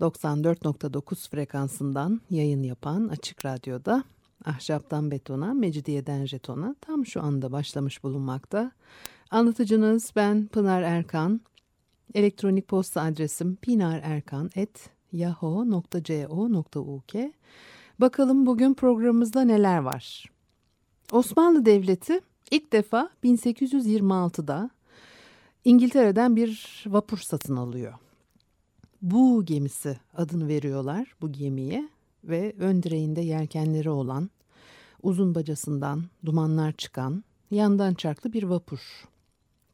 94.9 frekansından yayın yapan Açık Radyo'da Ahşaptan Betona, Mecidiyeden Jeton'a tam şu anda başlamış bulunmakta. Anlatıcınız ben Pınar Erkan. Elektronik posta adresim pinarerkan.yahoo.co.uk Bakalım bugün programımızda neler var? Osmanlı Devleti ilk defa 1826'da İngiltere'den bir vapur satın alıyor. Bu gemisi adını veriyorlar bu gemiye ve ön direğinde yelkenleri olan, uzun bacasından dumanlar çıkan, yandan çarklı bir vapur.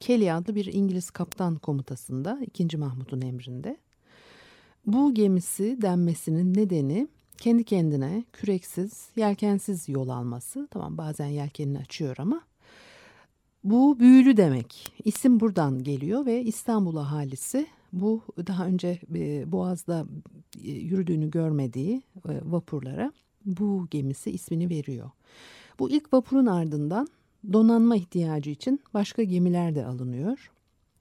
Kelly adlı bir İngiliz kaptan komutasında 2. Mahmut'un emrinde. Bu gemisi denmesinin nedeni kendi kendine küreksiz, yelkensiz yol alması. Tamam bazen yelkenini açıyor ama bu büyülü demek. İsim buradan geliyor ve İstanbul ahalisi bu daha önce e, Boğaz'da e, yürüdüğünü görmediği e, vapurlara bu gemisi ismini veriyor. Bu ilk vapurun ardından donanma ihtiyacı için başka gemiler de alınıyor.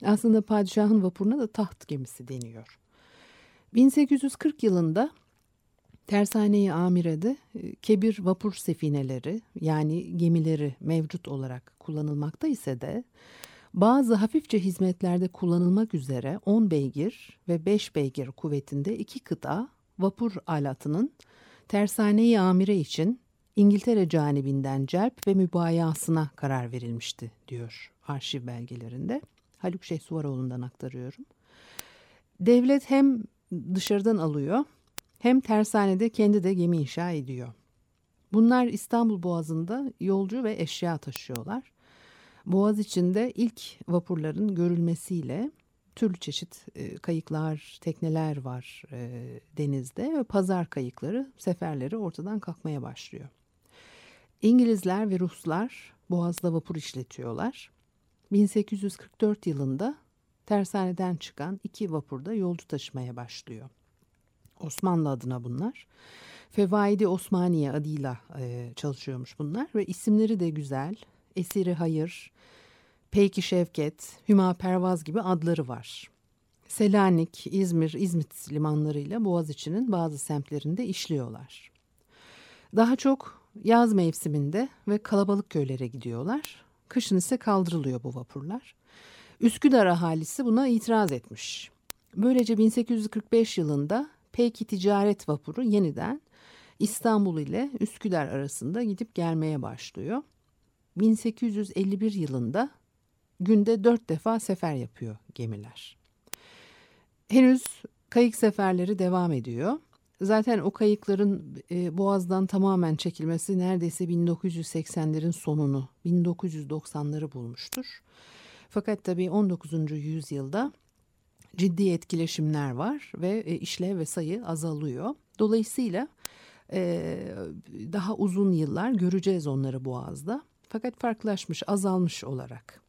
Aslında padişahın vapuruna da taht gemisi deniyor. 1840 yılında Tersane-i Amire'de kebir vapur sefineleri yani gemileri mevcut olarak kullanılmakta ise de bazı hafifçe hizmetlerde kullanılmak üzere 10 beygir ve 5 beygir kuvvetinde iki kıta vapur alatının Tersane-i Amire için İngiltere canibinden celp ve mübayasına karar verilmişti diyor arşiv belgelerinde. Haluk Şeyh Suvaroğlu'ndan aktarıyorum. Devlet hem dışarıdan alıyor hem tersanede kendi de gemi inşa ediyor. Bunlar İstanbul Boğazı'nda yolcu ve eşya taşıyorlar. Boğaz içinde ilk vapurların görülmesiyle türlü çeşit e, kayıklar, tekneler var e, denizde ve pazar kayıkları, seferleri ortadan kalkmaya başlıyor. İngilizler ve Ruslar Boğaz'da vapur işletiyorlar. 1844 yılında tersaneden çıkan iki vapurda yolcu taşımaya başlıyor. Osmanlı adına bunlar. Fevaidi Osmaniye adıyla e, çalışıyormuş bunlar ve isimleri de güzel. Esiri Hayır, Peyki Şevket, Hüma Pervaz gibi adları var. Selanik, İzmir, İzmit limanlarıyla Boğaziçi'nin bazı semtlerinde işliyorlar. Daha çok yaz mevsiminde ve kalabalık köylere gidiyorlar. Kışın ise kaldırılıyor bu vapurlar. Üsküdar ahalisi buna itiraz etmiş. Böylece 1845 yılında Peki ticaret vapuru yeniden İstanbul ile Üsküdar arasında gidip gelmeye başlıyor. 1851 yılında günde dört defa sefer yapıyor gemiler. Henüz kayık seferleri devam ediyor. Zaten o kayıkların e, Boğaz'dan tamamen çekilmesi neredeyse 1980'lerin sonunu, 1990'ları bulmuştur. Fakat tabii 19. yüzyılda ciddi etkileşimler var ve e, işlev ve sayı azalıyor. Dolayısıyla e, daha uzun yıllar göreceğiz onları Boğaz'da. Fakat farklılaşmış, azalmış olarak.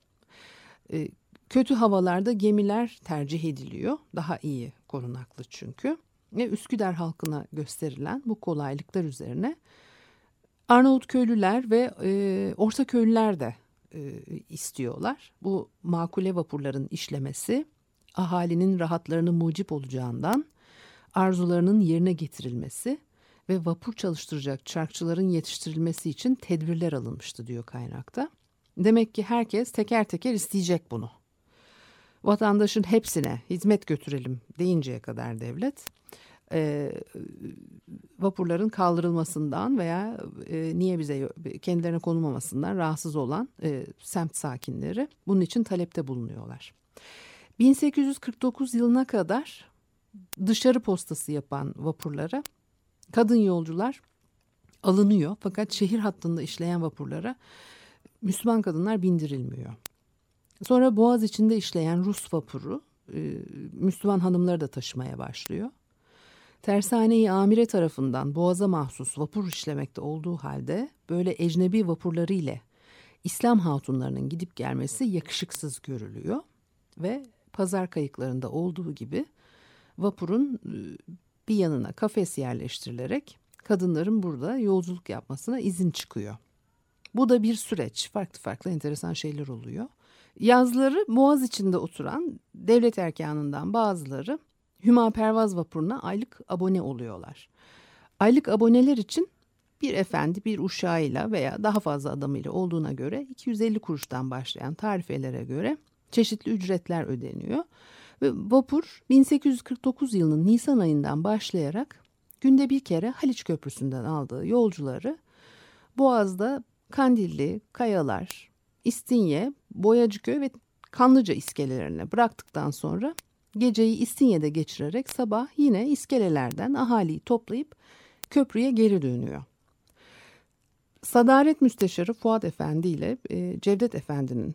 E, kötü havalarda gemiler tercih ediliyor. Daha iyi korunaklı çünkü. Ve Üsküdar halkına gösterilen bu kolaylıklar üzerine Arnavut köylüler ve e, Orta köylüler de e, istiyorlar. Bu makule vapurların işlemesi ahalinin rahatlarını mucip olacağından arzularının yerine getirilmesi ve vapur çalıştıracak çarkçıların yetiştirilmesi için tedbirler alınmıştı diyor kaynakta. Demek ki herkes teker teker isteyecek bunu. Vatandaşın hepsine hizmet götürelim deyinceye kadar devlet e, vapurların kaldırılmasından veya e, niye bize kendilerine konulmamasından rahatsız olan e, semt sakinleri bunun için talepte bulunuyorlar. 1849 yılına kadar dışarı postası yapan vapurlara kadın yolcular alınıyor fakat şehir hattında işleyen vapurlara Müslüman kadınlar bindirilmiyor. Sonra Boğaz içinde işleyen Rus vapuru e, Müslüman hanımları da taşımaya başlıyor. Tersane-i Amire tarafından boğaza mahsus vapur işlemekte olduğu halde böyle ecnebi vapurları ile İslam hatunlarının gidip gelmesi yakışıksız görülüyor ve pazar kayıklarında olduğu gibi vapurun e, bir yanına kafes yerleştirilerek kadınların burada yolculuk yapmasına izin çıkıyor. Bu da bir süreç. Farklı farklı enteresan şeyler oluyor. Yazları Boğaz içinde oturan devlet erkanından bazıları Hüma Pervaz vapuruna aylık abone oluyorlar. Aylık aboneler için bir efendi bir uşağıyla veya daha fazla adamıyla olduğuna göre 250 kuruştan başlayan tarifelere göre çeşitli ücretler ödeniyor. Ve vapur 1849 yılının Nisan ayından başlayarak günde bir kere Haliç Köprüsü'nden aldığı yolcuları Boğaz'da Kandilli, Kayalar, İstinye, Boyacıköy ve Kanlıca iskelelerine bıraktıktan sonra geceyi İstinye'de geçirerek sabah yine iskelelerden ahaliyi toplayıp köprüye geri dönüyor. Sadaret Müsteşarı Fuat Efendi ile e, Cevdet Efendi'nin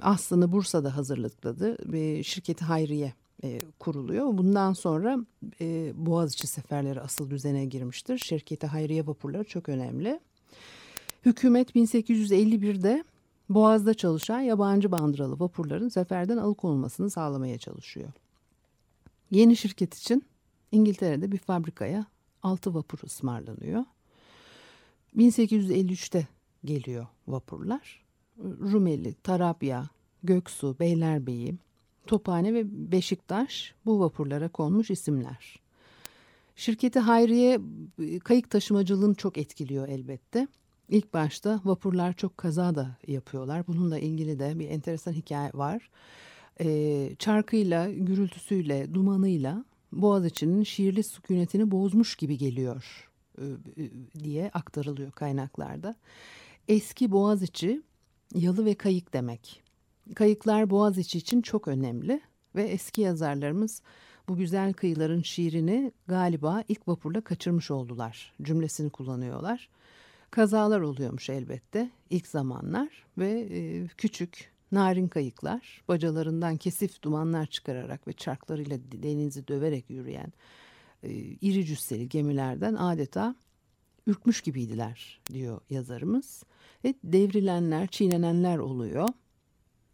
aslını Bursa'da hazırladığı e, şirketi Hayriye e, kuruluyor. Bundan sonra e, Boğaziçi seferleri asıl düzene girmiştir. Şirketi Hayriye vapurları çok önemli. Hükümet 1851'de Boğaz'da çalışan yabancı bandıralı vapurların seferden alıkonulmasını sağlamaya çalışıyor. Yeni şirket için İngiltere'de bir fabrikaya altı vapur ısmarlanıyor. 1853'te geliyor vapurlar. Rumeli, Tarabya, Göksu, Beylerbeyi, Tophane ve Beşiktaş bu vapurlara konmuş isimler. Şirketi Hayriye kayık taşımacılığını çok etkiliyor elbette. İlk başta vapurlar çok kaza da yapıyorlar. Bununla ilgili de bir enteresan hikaye var. Ee, çarkıyla, gürültüsüyle, dumanıyla Boğaziçi'nin şiirli sükunetini bozmuş gibi geliyor e, e, diye aktarılıyor kaynaklarda. Eski Boğaziçi yalı ve kayık demek. Kayıklar Boğaziçi için çok önemli ve eski yazarlarımız bu güzel kıyıların şiirini galiba ilk vapurla kaçırmış oldular cümlesini kullanıyorlar. Kazalar oluyormuş elbette ilk zamanlar ve e, küçük narin kayıklar bacalarından kesif dumanlar çıkararak ve çarklarıyla denizi döverek yürüyen e, iri cüsseli gemilerden adeta ürkmüş gibiydiler diyor yazarımız. Ve devrilenler, çiğnenenler oluyor.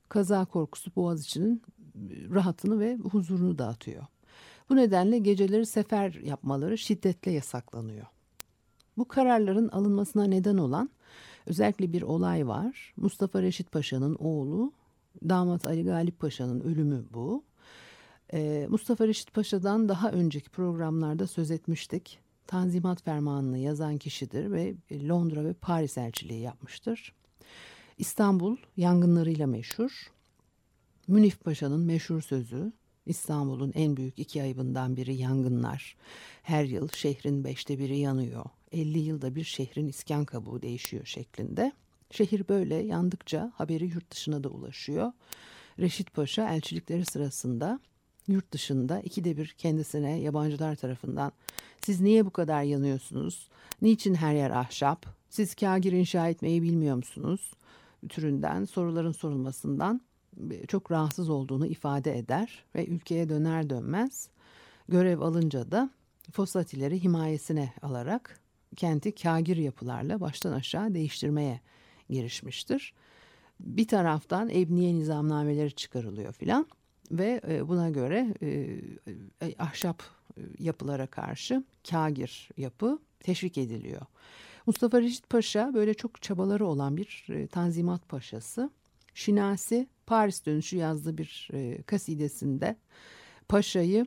Kaza korkusu Boğaziçi'nin rahatını ve huzurunu dağıtıyor. Bu nedenle geceleri sefer yapmaları şiddetle yasaklanıyor. Bu kararların alınmasına neden olan özellikle bir olay var. Mustafa Reşit Paşa'nın oğlu damat Ali Galip Paşa'nın ölümü bu. Ee, Mustafa Reşit Paşa'dan daha önceki programlarda söz etmiştik. Tanzimat Fermanı'nı yazan kişidir ve Londra ve Paris elçiliği yapmıştır. İstanbul yangınlarıyla meşhur. Münif Paşa'nın meşhur sözü İstanbul'un en büyük iki ayıbından biri yangınlar. Her yıl şehrin beşte biri yanıyor. 50 yılda bir şehrin iskan kabuğu değişiyor şeklinde. Şehir böyle yandıkça haberi yurt dışına da ulaşıyor. Reşit Paşa elçilikleri sırasında yurt dışında ikide bir kendisine yabancılar tarafından siz niye bu kadar yanıyorsunuz? Niçin her yer ahşap? Siz kagir inşa etmeyi bilmiyor musunuz? Türünden soruların sorulmasından çok rahatsız olduğunu ifade eder ve ülkeye döner dönmez görev alınca da Fosatileri himayesine alarak kenti kagir yapılarla baştan aşağı değiştirmeye girişmiştir. Bir taraftan ebniye nizamnameleri çıkarılıyor filan ve e, buna göre e, e, ahşap yapılara karşı kagir yapı teşvik ediliyor. Mustafa Reşit Paşa böyle çok çabaları olan bir tanzimat paşası. Şinasi Paris dönüşü yazdığı bir kasidesinde paşayı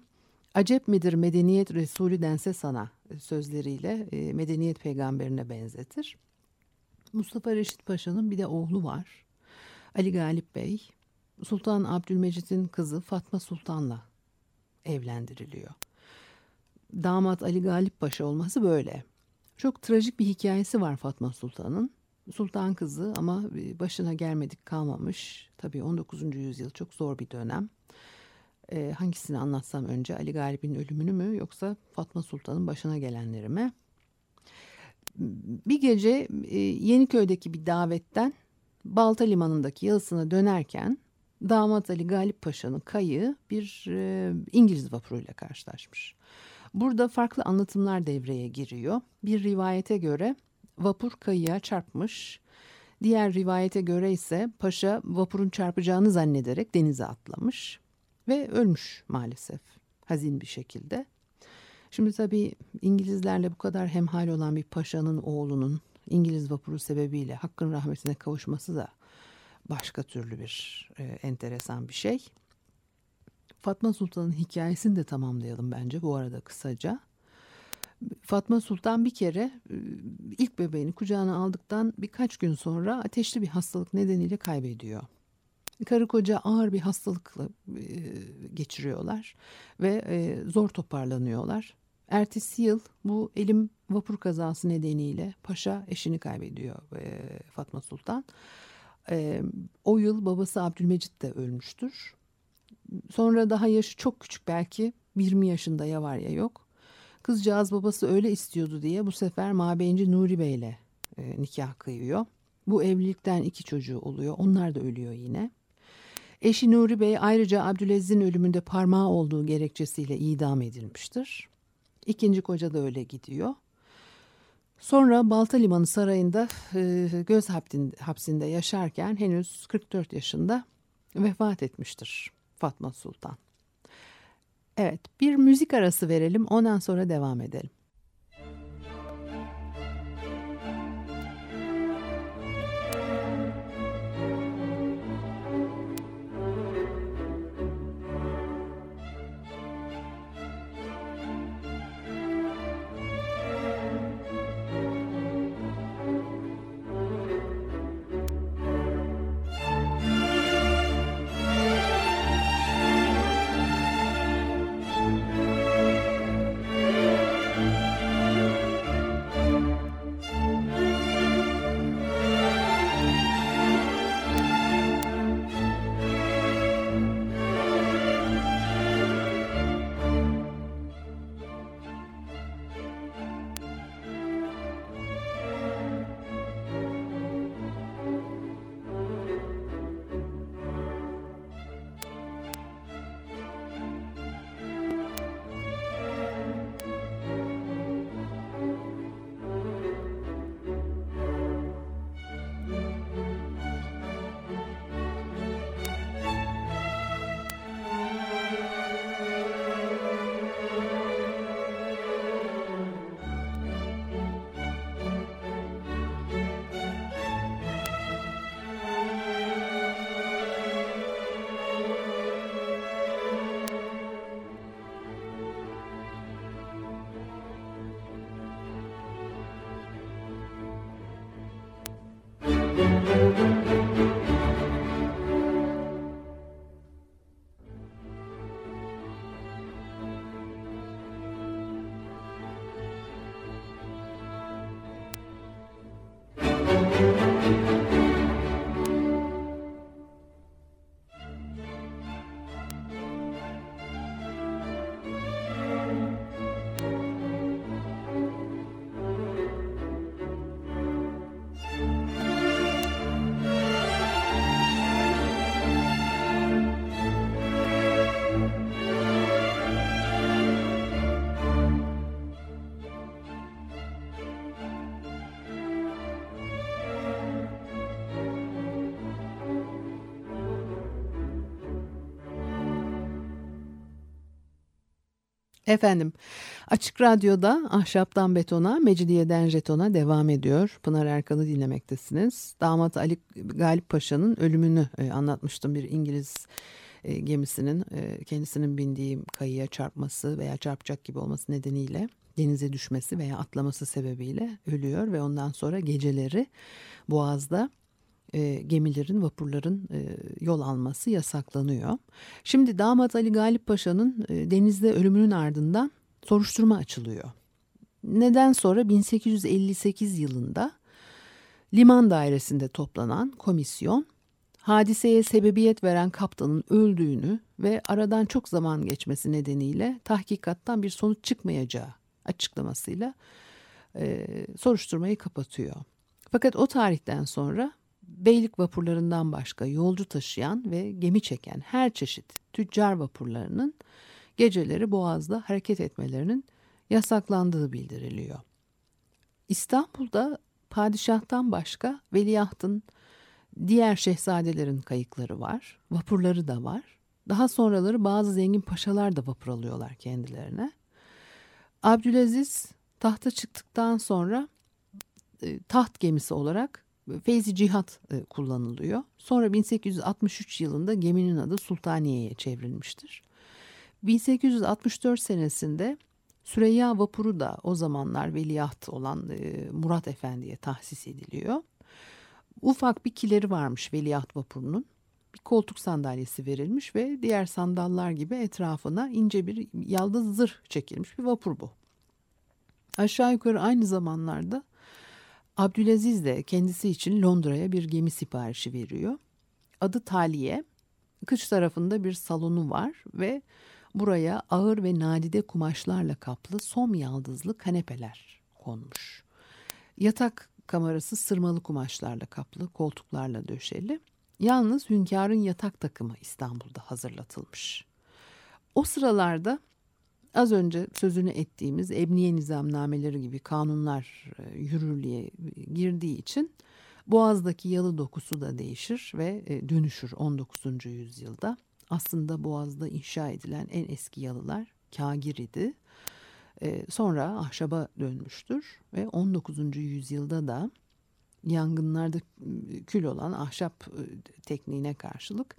acep midir medeniyet Resulü dense sana sözleriyle medeniyet peygamberine benzetir. Mustafa Reşit Paşa'nın bir de oğlu var. Ali Galip Bey, Sultan Abdülmecit'in kızı Fatma Sultan'la evlendiriliyor. Damat Ali Galip Paşa olması böyle. Çok trajik bir hikayesi var Fatma Sultan'ın. Sultan kızı ama başına gelmedik kalmamış. Tabii 19. yüzyıl çok zor bir dönem. Ee, hangisini anlatsam önce Ali Galip'in ölümünü mü yoksa Fatma Sultan'ın başına gelenleri mi? bir gece e, Yeniköy'deki bir davetten Balta Limanı'ndaki yalısına dönerken damat Ali Galip Paşa'nın kayığı bir e, İngiliz vapuruyla karşılaşmış. Burada farklı anlatımlar devreye giriyor. Bir rivayete göre vapur kayığa çarpmış. Diğer rivayete göre ise paşa vapurun çarpacağını zannederek denize atlamış ve ölmüş maalesef hazin bir şekilde. Şimdi tabii İngilizlerle bu kadar hemhal olan bir paşanın oğlunun İngiliz vapuru sebebiyle hakkın rahmetine kavuşması da başka türlü bir e, enteresan bir şey. Fatma Sultan'ın hikayesini de tamamlayalım bence bu arada kısaca. Fatma Sultan bir kere e, ilk bebeğini kucağına aldıktan birkaç gün sonra ateşli bir hastalık nedeniyle kaybediyor. Karı koca ağır bir hastalıkla e, geçiriyorlar ve e, zor toparlanıyorlar. Ertesi yıl bu elim vapur kazası nedeniyle paşa eşini kaybediyor Fatma Sultan. O yıl babası Abdülmecit de ölmüştür. Sonra daha yaşı çok küçük belki 20 yaşında ya var ya yok. Kızcağız babası öyle istiyordu diye bu sefer Mabeyinci Nuri Bey ile e, nikah kıyıyor. Bu evlilikten iki çocuğu oluyor. Onlar da ölüyor yine. Eşi Nuri Bey ayrıca Abdülaziz'in ölümünde parmağı olduğu gerekçesiyle idam edilmiştir. İkinci koca da öyle gidiyor. Sonra Balta Limanı Sarayı'nda e, göz hapsinde yaşarken henüz 44 yaşında vefat etmiştir Fatma Sultan. Evet bir müzik arası verelim ondan sonra devam edelim. Efendim Açık Radyo'da Ahşaptan Betona, Mecidiyeden Jeton'a devam ediyor. Pınar Erkan'ı dinlemektesiniz. Damat Ali Galip Paşa'nın ölümünü e, anlatmıştım bir İngiliz e, gemisinin e, kendisinin bindiği kayıya çarpması veya çarpacak gibi olması nedeniyle denize düşmesi veya atlaması sebebiyle ölüyor ve ondan sonra geceleri Boğaz'da e, gemilerin, vapurların e, yol alması yasaklanıyor. Şimdi damat Ali Galip Paşa'nın e, denizde ölümünün ardından soruşturma açılıyor. Neden sonra 1858 yılında liman dairesinde toplanan komisyon hadiseye sebebiyet veren kaptanın öldüğünü ve aradan çok zaman geçmesi nedeniyle tahkikattan bir sonuç çıkmayacağı açıklamasıyla e, soruşturmayı kapatıyor. Fakat o tarihten sonra beylik vapurlarından başka yolcu taşıyan ve gemi çeken her çeşit tüccar vapurlarının geceleri Boğaz'da hareket etmelerinin yasaklandığı bildiriliyor. İstanbul'da padişahtan başka veliahtın diğer şehzadelerin kayıkları var, vapurları da var. Daha sonraları bazı zengin paşalar da vapur alıyorlar kendilerine. Abdülaziz tahta çıktıktan sonra e, taht gemisi olarak Feyzi Cihat e, kullanılıyor. Sonra 1863 yılında geminin adı Sultaniye'ye çevrilmiştir. 1864 senesinde Süreyya vapuru da o zamanlar veliaht olan e, Murat Efendi'ye tahsis ediliyor. Ufak bir kileri varmış veliaht vapurunun. Bir koltuk sandalyesi verilmiş ve diğer sandallar gibi etrafına ince bir yaldız zırh çekilmiş bir vapur bu. Aşağı yukarı aynı zamanlarda Abdülaziz de kendisi için Londra'ya bir gemi siparişi veriyor. Adı Taliye. Kıç tarafında bir salonu var ve buraya ağır ve nadide kumaşlarla kaplı som yaldızlı kanepeler konmuş. Yatak kamerası sırmalı kumaşlarla kaplı, koltuklarla döşeli. Yalnız hünkârın yatak takımı İstanbul'da hazırlatılmış. O sıralarda az önce sözünü ettiğimiz ebniye nizamnameleri gibi kanunlar e, yürürlüğe girdiği için Boğaz'daki yalı dokusu da değişir ve e, dönüşür 19. yüzyılda. Aslında Boğaz'da inşa edilen en eski yalılar kagir idi. E, sonra ahşaba dönmüştür ve 19. yüzyılda da yangınlarda kül olan ahşap tekniğine karşılık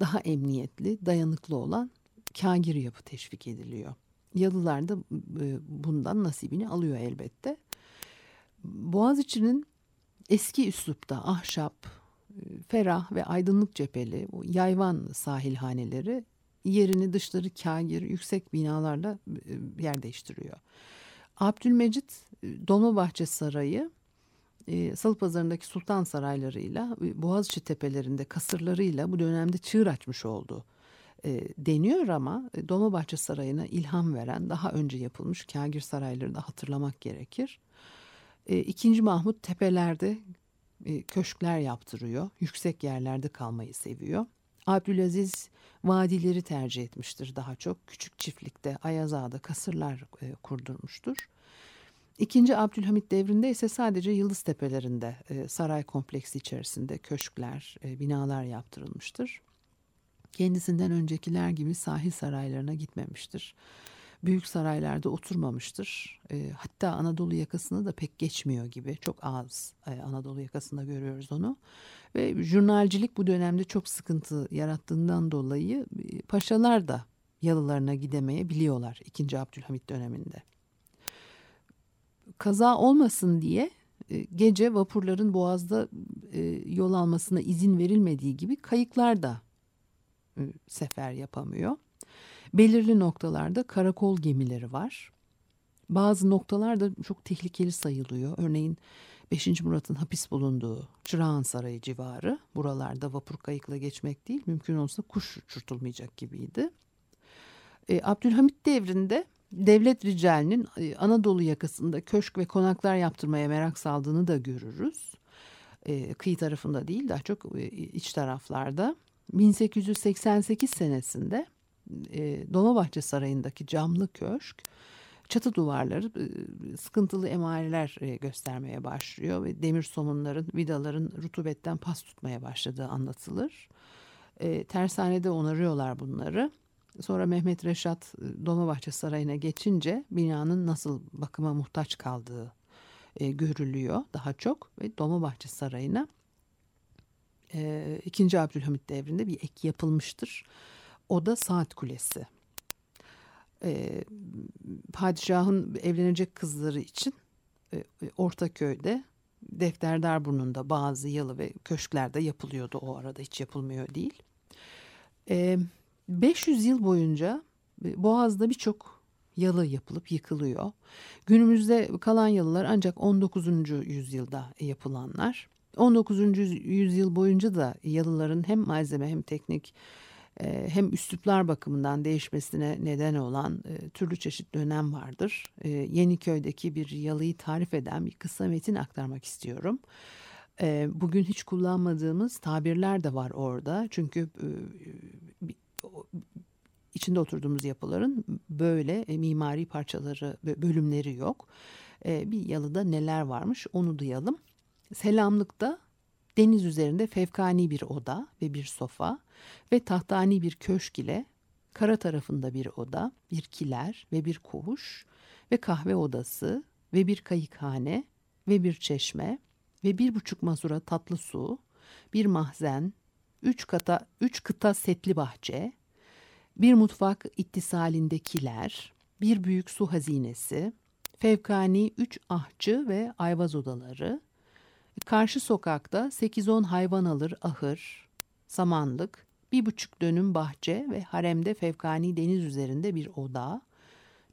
daha emniyetli, dayanıklı olan kagir yapı teşvik ediliyor. Yalılar da e, bundan nasibini alıyor elbette. Boğaziçi'nin eski üslupta ahşap, e, ferah ve aydınlık cepheli yayvan sahilhaneleri yerini dışları kagir yüksek binalarla e, yer değiştiriyor. Abdülmecit Dolmabahçe Sarayı Salı Pazarı'ndaki sultan saraylarıyla Boğaziçi tepelerinde kasırlarıyla bu dönemde çığır açmış oldu e, deniyor ama e, Dolmabahçe Sarayı'na ilham veren daha önce yapılmış kagir sarayları da hatırlamak gerekir. E, İkinci Mahmut tepelerde e, köşkler yaptırıyor. Yüksek yerlerde kalmayı seviyor. Abdülaziz vadileri tercih etmiştir daha çok. Küçük çiftlikte, Ayazağa'da kasırlar e, kurdurmuştur. İkinci Abdülhamit devrinde ise sadece Yıldız Tepelerinde saray kompleksi içerisinde köşkler, binalar yaptırılmıştır. Kendisinden öncekiler gibi sahil saraylarına gitmemiştir. Büyük saraylarda oturmamıştır. E, hatta Anadolu yakasını da pek geçmiyor gibi. Çok az e, Anadolu yakasında görüyoruz onu. Ve jurnalcilik bu dönemde çok sıkıntı yarattığından dolayı e, paşalar da yalılarına gidemeyebiliyorlar 2. Abdülhamit döneminde. Kaza olmasın diye e, gece vapurların boğazda e, yol almasına izin verilmediği gibi kayıklar da sefer yapamıyor. Belirli noktalarda karakol gemileri var. Bazı noktalarda çok tehlikeli sayılıyor. Örneğin 5. Murat'ın hapis bulunduğu Çırağan Sarayı civarı. Buralarda vapur kayıkla geçmek değil, mümkün olsa kuş uçurtulmayacak gibiydi. E, Abdülhamit devrinde devlet ricalinin e, Anadolu yakasında köşk ve konaklar yaptırmaya merak saldığını da görürüz. E, kıyı tarafında değil, daha çok e, iç taraflarda. 1888 senesinde e, Dolmabahçe Sarayı'ndaki camlı köşk çatı duvarları e, sıkıntılı emareler e, göstermeye başlıyor ve demir somunların, vidaların rutubetten pas tutmaya başladığı anlatılır. E, tersanede onarıyorlar bunları. Sonra Mehmet Reşat e, Dolmabahçe Sarayı'na geçince binanın nasıl bakıma muhtaç kaldığı e, görülüyor daha çok ve Dolmabahçe Sarayı'na e, 2. Abdülhamit devrinde bir ek yapılmıştır. O da Saat Kulesi. E, padişahın evlenecek kızları için e, Ortaköy'de Defterdar burnunda bazı yalı ve köşklerde yapılıyordu o arada hiç yapılmıyor değil. E, 500 yıl boyunca e, Boğaz'da birçok yalı yapılıp yıkılıyor. Günümüzde kalan yalılar ancak 19. yüzyılda yapılanlar. 19. yüzyıl boyunca da yalıların hem malzeme hem teknik e, hem üsluplar bakımından değişmesine neden olan e, türlü çeşit dönem vardır. E, Yeniköy'deki bir yalıyı tarif eden bir kısa metin aktarmak istiyorum. Bugün hiç kullanmadığımız tabirler de var orada. Çünkü içinde oturduğumuz yapıların böyle mimari parçaları, bölümleri yok. Bir yalıda neler varmış onu duyalım. Selamlıkta deniz üzerinde fevkani bir oda ve bir sofa ve tahtani bir köşk ile kara tarafında bir oda, bir kiler ve bir koğuş ve kahve odası ve bir kayıkhane ve bir çeşme ve bir buçuk mazura tatlı su, bir mahzen, üç kata, üç kıta setli bahçe, bir mutfak ittisalindekiler, bir büyük su hazinesi, fevkani üç ahçı ve ayvaz odaları, karşı sokakta 8-10 hayvan alır ahır, samanlık, bir buçuk dönüm bahçe ve haremde fevkani deniz üzerinde bir oda,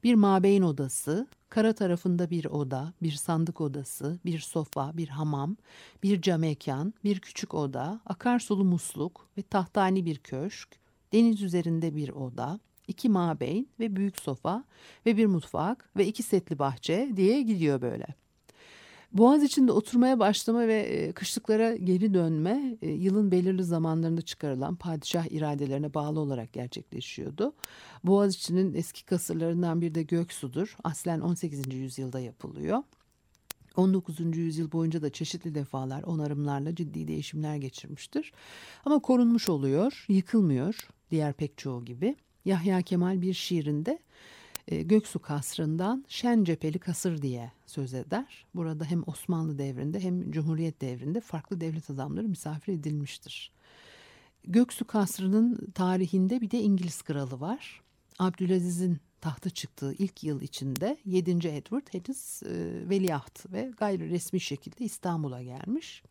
bir mabeyn odası, kara tarafında bir oda, bir sandık odası, bir sofa, bir hamam, bir cam mekan, bir küçük oda, akarsulu musluk ve tahtani bir köşk, deniz üzerinde bir oda, iki mabeyn ve büyük sofa ve bir mutfak ve iki setli bahçe diye gidiyor böyle. Boğaz içinde oturmaya başlama ve e, kışlıklara geri dönme e, yılın belirli zamanlarında çıkarılan padişah iradelerine bağlı olarak gerçekleşiyordu. Boğaz içinin eski kasırlarından bir de Göksu'dur. Aslen 18. yüzyılda yapılıyor. 19. yüzyıl boyunca da çeşitli defalar onarımlarla ciddi değişimler geçirmiştir. Ama korunmuş oluyor, yıkılmıyor diğer pek çoğu gibi. Yahya Kemal bir şiirinde e, Göksu Kasrı'ndan Şen Cepheli Kasır diye söz eder. Burada hem Osmanlı devrinde hem Cumhuriyet devrinde farklı devlet adamları misafir edilmiştir. Göksu Kasrı'nın tarihinde bir de İngiliz kralı var. Abdülaziz'in tahta çıktığı ilk yıl içinde 7. Edward henüz e, veliaht ve gayri resmi şekilde İstanbul'a gelmiş.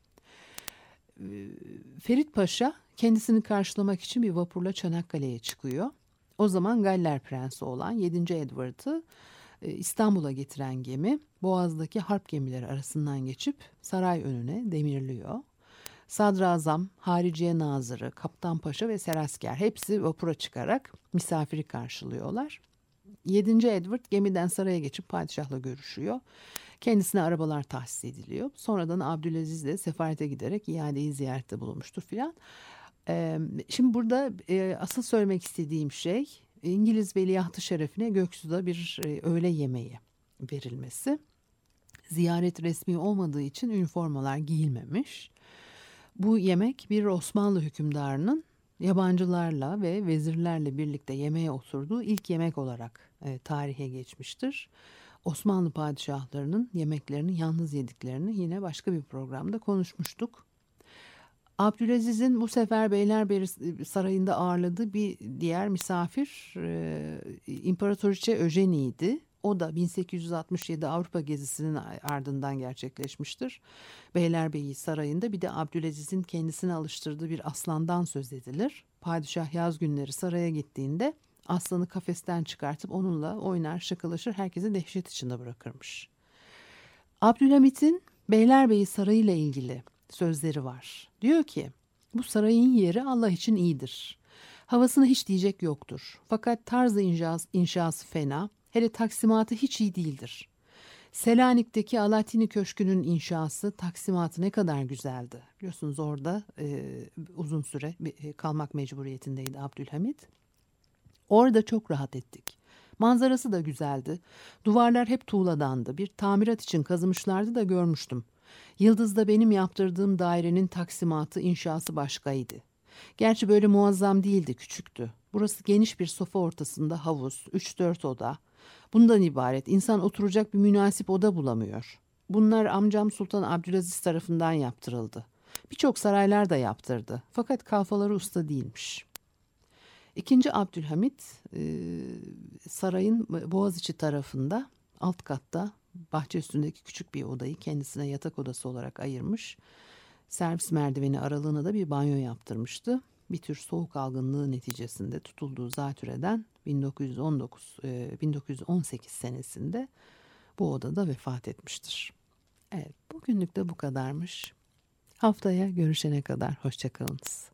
E, Ferit Paşa kendisini karşılamak için bir vapurla Çanakkale'ye çıkıyor. O zaman Galler Prensi olan 7. Edward'ı e, İstanbul'a getiren gemi Boğaz'daki harp gemileri arasından geçip saray önüne demirliyor. Sadrazam, Hariciye Nazırı, Kaptan Paşa ve Serasker hepsi vapura çıkarak misafiri karşılıyorlar. 7. Edward gemiden saraya geçip padişahla görüşüyor. Kendisine arabalar tahsis ediliyor. Sonradan Abdülaziz de sefarete giderek iadeyi ziyarette bulunmuştur filan. Şimdi burada asıl söylemek istediğim şey İngiliz veliahtı şerefine Göksu'da bir öğle yemeği verilmesi. Ziyaret resmi olmadığı için üniformalar giyilmemiş. Bu yemek bir Osmanlı hükümdarının yabancılarla ve vezirlerle birlikte yemeğe oturduğu ilk yemek olarak e, tarihe geçmiştir. Osmanlı padişahlarının yemeklerini yalnız yediklerini yine başka bir programda konuşmuştuk. Abdülaziz'in bu sefer Beylerbeyi Sarayı'nda ağırladığı bir diğer misafir e, İmparatoriçe Öjeni'ydi. O da 1867 Avrupa gezisinin ardından gerçekleşmiştir. Beylerbeyi Sarayı'nda bir de Abdülaziz'in kendisine alıştırdığı bir aslandan söz edilir. Padişah yaz günleri saraya gittiğinde aslanı kafesten çıkartıp onunla oynar şakalaşır herkesi dehşet içinde bırakırmış. Abdülhamit'in Beylerbeyi Sarayı ile ilgili sözleri var. Diyor ki bu sarayın yeri Allah için iyidir. Havasına hiç diyecek yoktur. Fakat tarzı inşası, inşası fena, hele taksimatı hiç iyi değildir. Selanik'teki Alatini Köşkü'nün inşası, taksimatı ne kadar güzeldi. Biliyorsunuz orada e, uzun süre e, kalmak mecburiyetindeydi Abdülhamit. Orada çok rahat ettik. Manzarası da güzeldi. Duvarlar hep tuğladandı. Bir tamirat için kazımışlardı da görmüştüm. Yıldız'da benim yaptırdığım dairenin taksimatı, inşası başkaydı. Gerçi böyle muazzam değildi, küçüktü. Burası geniş bir sofa ortasında havuz, üç dört oda. Bundan ibaret. İnsan oturacak bir münasip oda bulamıyor. Bunlar amcam Sultan Abdülaziz tarafından yaptırıldı. Birçok saraylar da yaptırdı. Fakat kalfaları usta değilmiş. İkinci Abdülhamit sarayın Boğaziçi tarafında alt katta bahçe üstündeki küçük bir odayı kendisine yatak odası olarak ayırmış. Servis merdiveni aralığına da bir banyo yaptırmıştı. Bir tür soğuk algınlığı neticesinde tutulduğu zatürreden 1919 e, 1918 senesinde bu odada vefat etmiştir. Evet, bugünlük de bu kadarmış. Haftaya görüşene kadar hoşçakalınız.